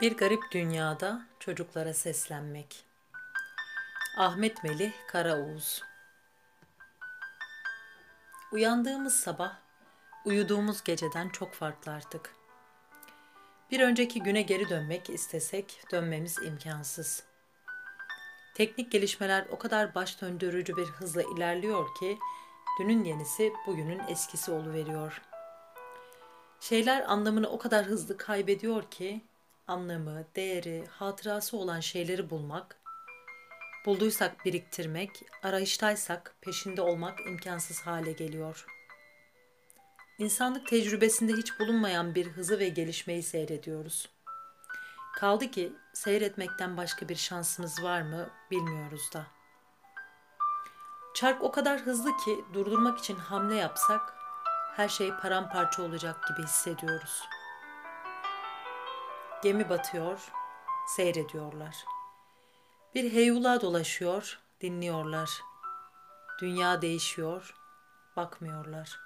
Bir garip dünyada çocuklara seslenmek. Ahmet Melih Karaoğuz Uyandığımız sabah, uyuduğumuz geceden çok farklı artık. Bir önceki güne geri dönmek istesek dönmemiz imkansız. Teknik gelişmeler o kadar baş döndürücü bir hızla ilerliyor ki dünün yenisi bugünün eskisi oluveriyor. Şeyler anlamını o kadar hızlı kaybediyor ki anlamı, değeri, hatırası olan şeyleri bulmak, bulduysak biriktirmek, arayıştaysak peşinde olmak imkansız hale geliyor. İnsanlık tecrübesinde hiç bulunmayan bir hızı ve gelişmeyi seyrediyoruz. Kaldı ki seyretmekten başka bir şansımız var mı bilmiyoruz da. Çark o kadar hızlı ki durdurmak için hamle yapsak her şey paramparça olacak gibi hissediyoruz.'' Gemi batıyor, seyrediyorlar. Bir heyula dolaşıyor, dinliyorlar. Dünya değişiyor, bakmıyorlar.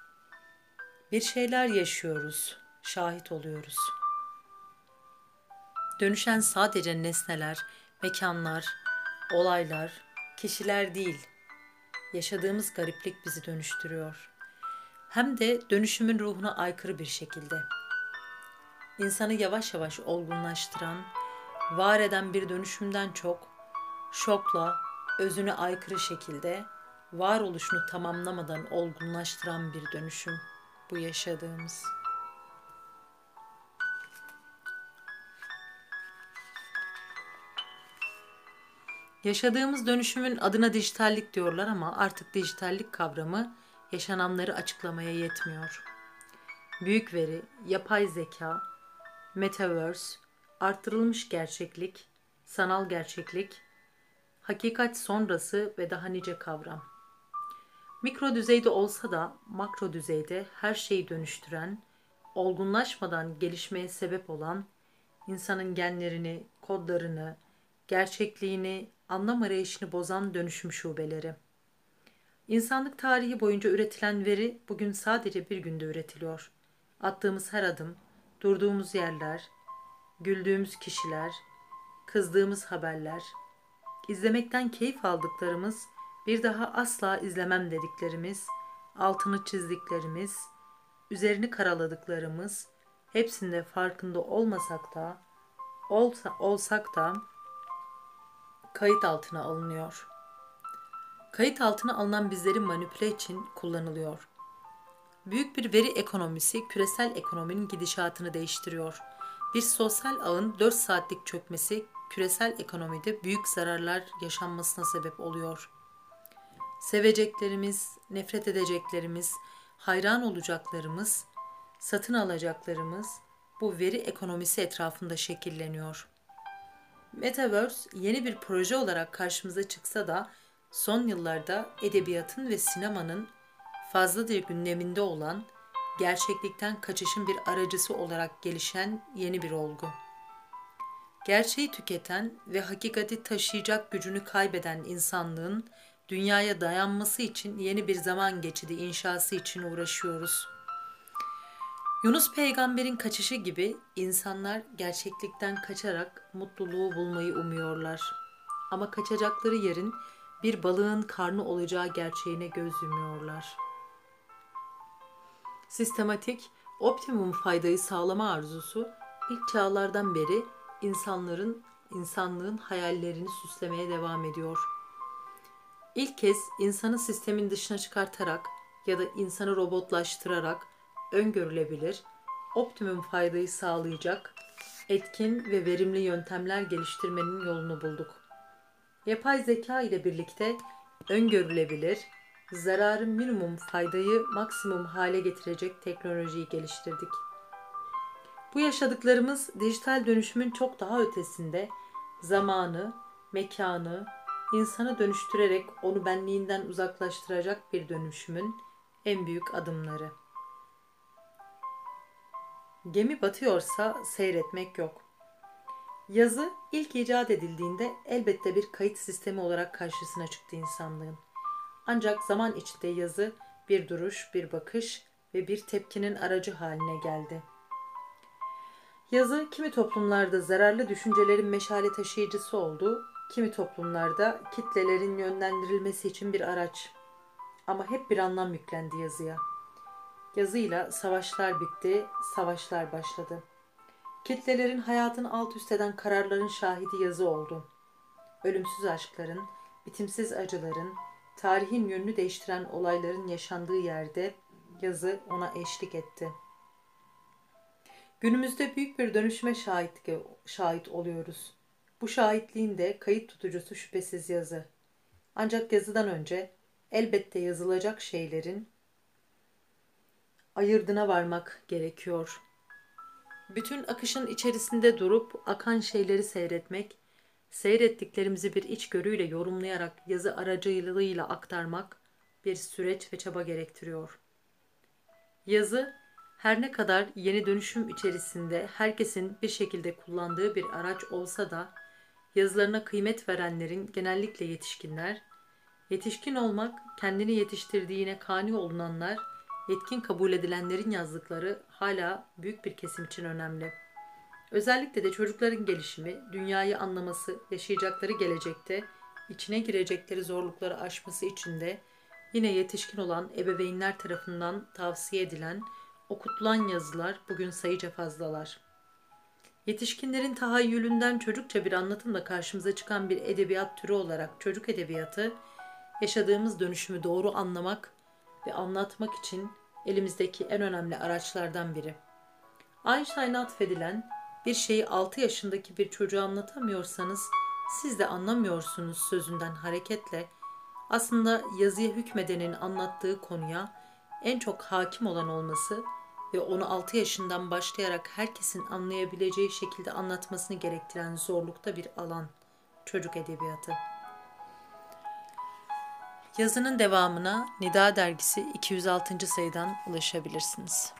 Bir şeyler yaşıyoruz, şahit oluyoruz. Dönüşen sadece nesneler, mekanlar, olaylar, kişiler değil. Yaşadığımız gariplik bizi dönüştürüyor. Hem de dönüşümün ruhuna aykırı bir şekilde.'' İnsanı yavaş yavaş olgunlaştıran, var eden bir dönüşümden çok, şokla, özüne aykırı şekilde varoluşunu tamamlamadan olgunlaştıran bir dönüşüm bu yaşadığımız. Yaşadığımız dönüşümün adına dijitallik diyorlar ama artık dijitallik kavramı yaşananları açıklamaya yetmiyor. Büyük veri, yapay zeka, metaverse, arttırılmış gerçeklik, sanal gerçeklik, hakikat sonrası ve daha nice kavram. Mikro düzeyde olsa da makro düzeyde her şeyi dönüştüren, olgunlaşmadan gelişmeye sebep olan, insanın genlerini, kodlarını, gerçekliğini, anlam arayışını bozan dönüşüm şubeleri. İnsanlık tarihi boyunca üretilen veri bugün sadece bir günde üretiliyor. Attığımız her adım, durduğumuz yerler, güldüğümüz kişiler, kızdığımız haberler, izlemekten keyif aldıklarımız, bir daha asla izlemem dediklerimiz, altını çizdiklerimiz, üzerini karaladıklarımız, hepsinde farkında olmasak da, olsa, olsak da kayıt altına alınıyor. Kayıt altına alınan bizleri manipüle için kullanılıyor. Büyük bir veri ekonomisi küresel ekonominin gidişatını değiştiriyor. Bir sosyal ağın 4 saatlik çökmesi küresel ekonomide büyük zararlar yaşanmasına sebep oluyor. Seveceklerimiz, nefret edeceklerimiz, hayran olacaklarımız, satın alacaklarımız bu veri ekonomisi etrafında şekilleniyor. Metaverse yeni bir proje olarak karşımıza çıksa da son yıllarda edebiyatın ve sinemanın fazladır gündeminde olan, gerçeklikten kaçışın bir aracısı olarak gelişen yeni bir olgu. Gerçeği tüketen ve hakikati taşıyacak gücünü kaybeden insanlığın dünyaya dayanması için yeni bir zaman geçidi inşası için uğraşıyoruz. Yunus peygamberin kaçışı gibi insanlar gerçeklikten kaçarak mutluluğu bulmayı umuyorlar. Ama kaçacakları yerin bir balığın karnı olacağı gerçeğine göz yumuyorlar.'' Sistematik, optimum faydayı sağlama arzusu ilk çağlardan beri insanların insanlığın hayallerini süslemeye devam ediyor. İlk kez insanı sistemin dışına çıkartarak ya da insanı robotlaştırarak öngörülebilir, optimum faydayı sağlayacak etkin ve verimli yöntemler geliştirmenin yolunu bulduk. Yapay zeka ile birlikte öngörülebilir, zararı minimum faydayı maksimum hale getirecek teknolojiyi geliştirdik. Bu yaşadıklarımız dijital dönüşümün çok daha ötesinde zamanı, mekanı, insanı dönüştürerek onu benliğinden uzaklaştıracak bir dönüşümün en büyük adımları. Gemi batıyorsa seyretmek yok. Yazı ilk icat edildiğinde elbette bir kayıt sistemi olarak karşısına çıktı insanlığın. Ancak zaman içinde yazı bir duruş, bir bakış ve bir tepkinin aracı haline geldi. Yazı kimi toplumlarda zararlı düşüncelerin meşale taşıyıcısı oldu, kimi toplumlarda kitlelerin yönlendirilmesi için bir araç. Ama hep bir anlam yüklendi yazıya. Yazıyla savaşlar bitti, savaşlar başladı. Kitlelerin hayatını alt üst eden kararların şahidi yazı oldu. Ölümsüz aşkların, bitimsiz acıların, tarihin yönünü değiştiren olayların yaşandığı yerde yazı ona eşlik etti. Günümüzde büyük bir dönüşüme şahit, şahit oluyoruz. Bu şahitliğin de kayıt tutucusu şüphesiz yazı. Ancak yazıdan önce elbette yazılacak şeylerin ayırdına varmak gerekiyor. Bütün akışın içerisinde durup akan şeyleri seyretmek, seyrettiklerimizi bir içgörüyle yorumlayarak yazı aracılığıyla aktarmak bir süreç ve çaba gerektiriyor. Yazı her ne kadar yeni dönüşüm içerisinde herkesin bir şekilde kullandığı bir araç olsa da yazılarına kıymet verenlerin genellikle yetişkinler, yetişkin olmak kendini yetiştirdiğine kani olunanlar, yetkin kabul edilenlerin yazdıkları hala büyük bir kesim için önemli. Özellikle de çocukların gelişimi, dünyayı anlaması, yaşayacakları gelecekte, içine girecekleri zorlukları aşması için de yine yetişkin olan ebeveynler tarafından tavsiye edilen, okutulan yazılar bugün sayıca fazlalar. Yetişkinlerin tahayyülünden çocukça bir anlatımla karşımıza çıkan bir edebiyat türü olarak çocuk edebiyatı, yaşadığımız dönüşümü doğru anlamak ve anlatmak için elimizdeki en önemli araçlardan biri. Einstein'a atfedilen bir şeyi 6 yaşındaki bir çocuğa anlatamıyorsanız siz de anlamıyorsunuz sözünden hareketle aslında yazıya hükmedenin anlattığı konuya en çok hakim olan olması ve onu 6 yaşından başlayarak herkesin anlayabileceği şekilde anlatmasını gerektiren zorlukta bir alan çocuk edebiyatı. Yazının devamına Nida dergisi 206. sayıdan ulaşabilirsiniz.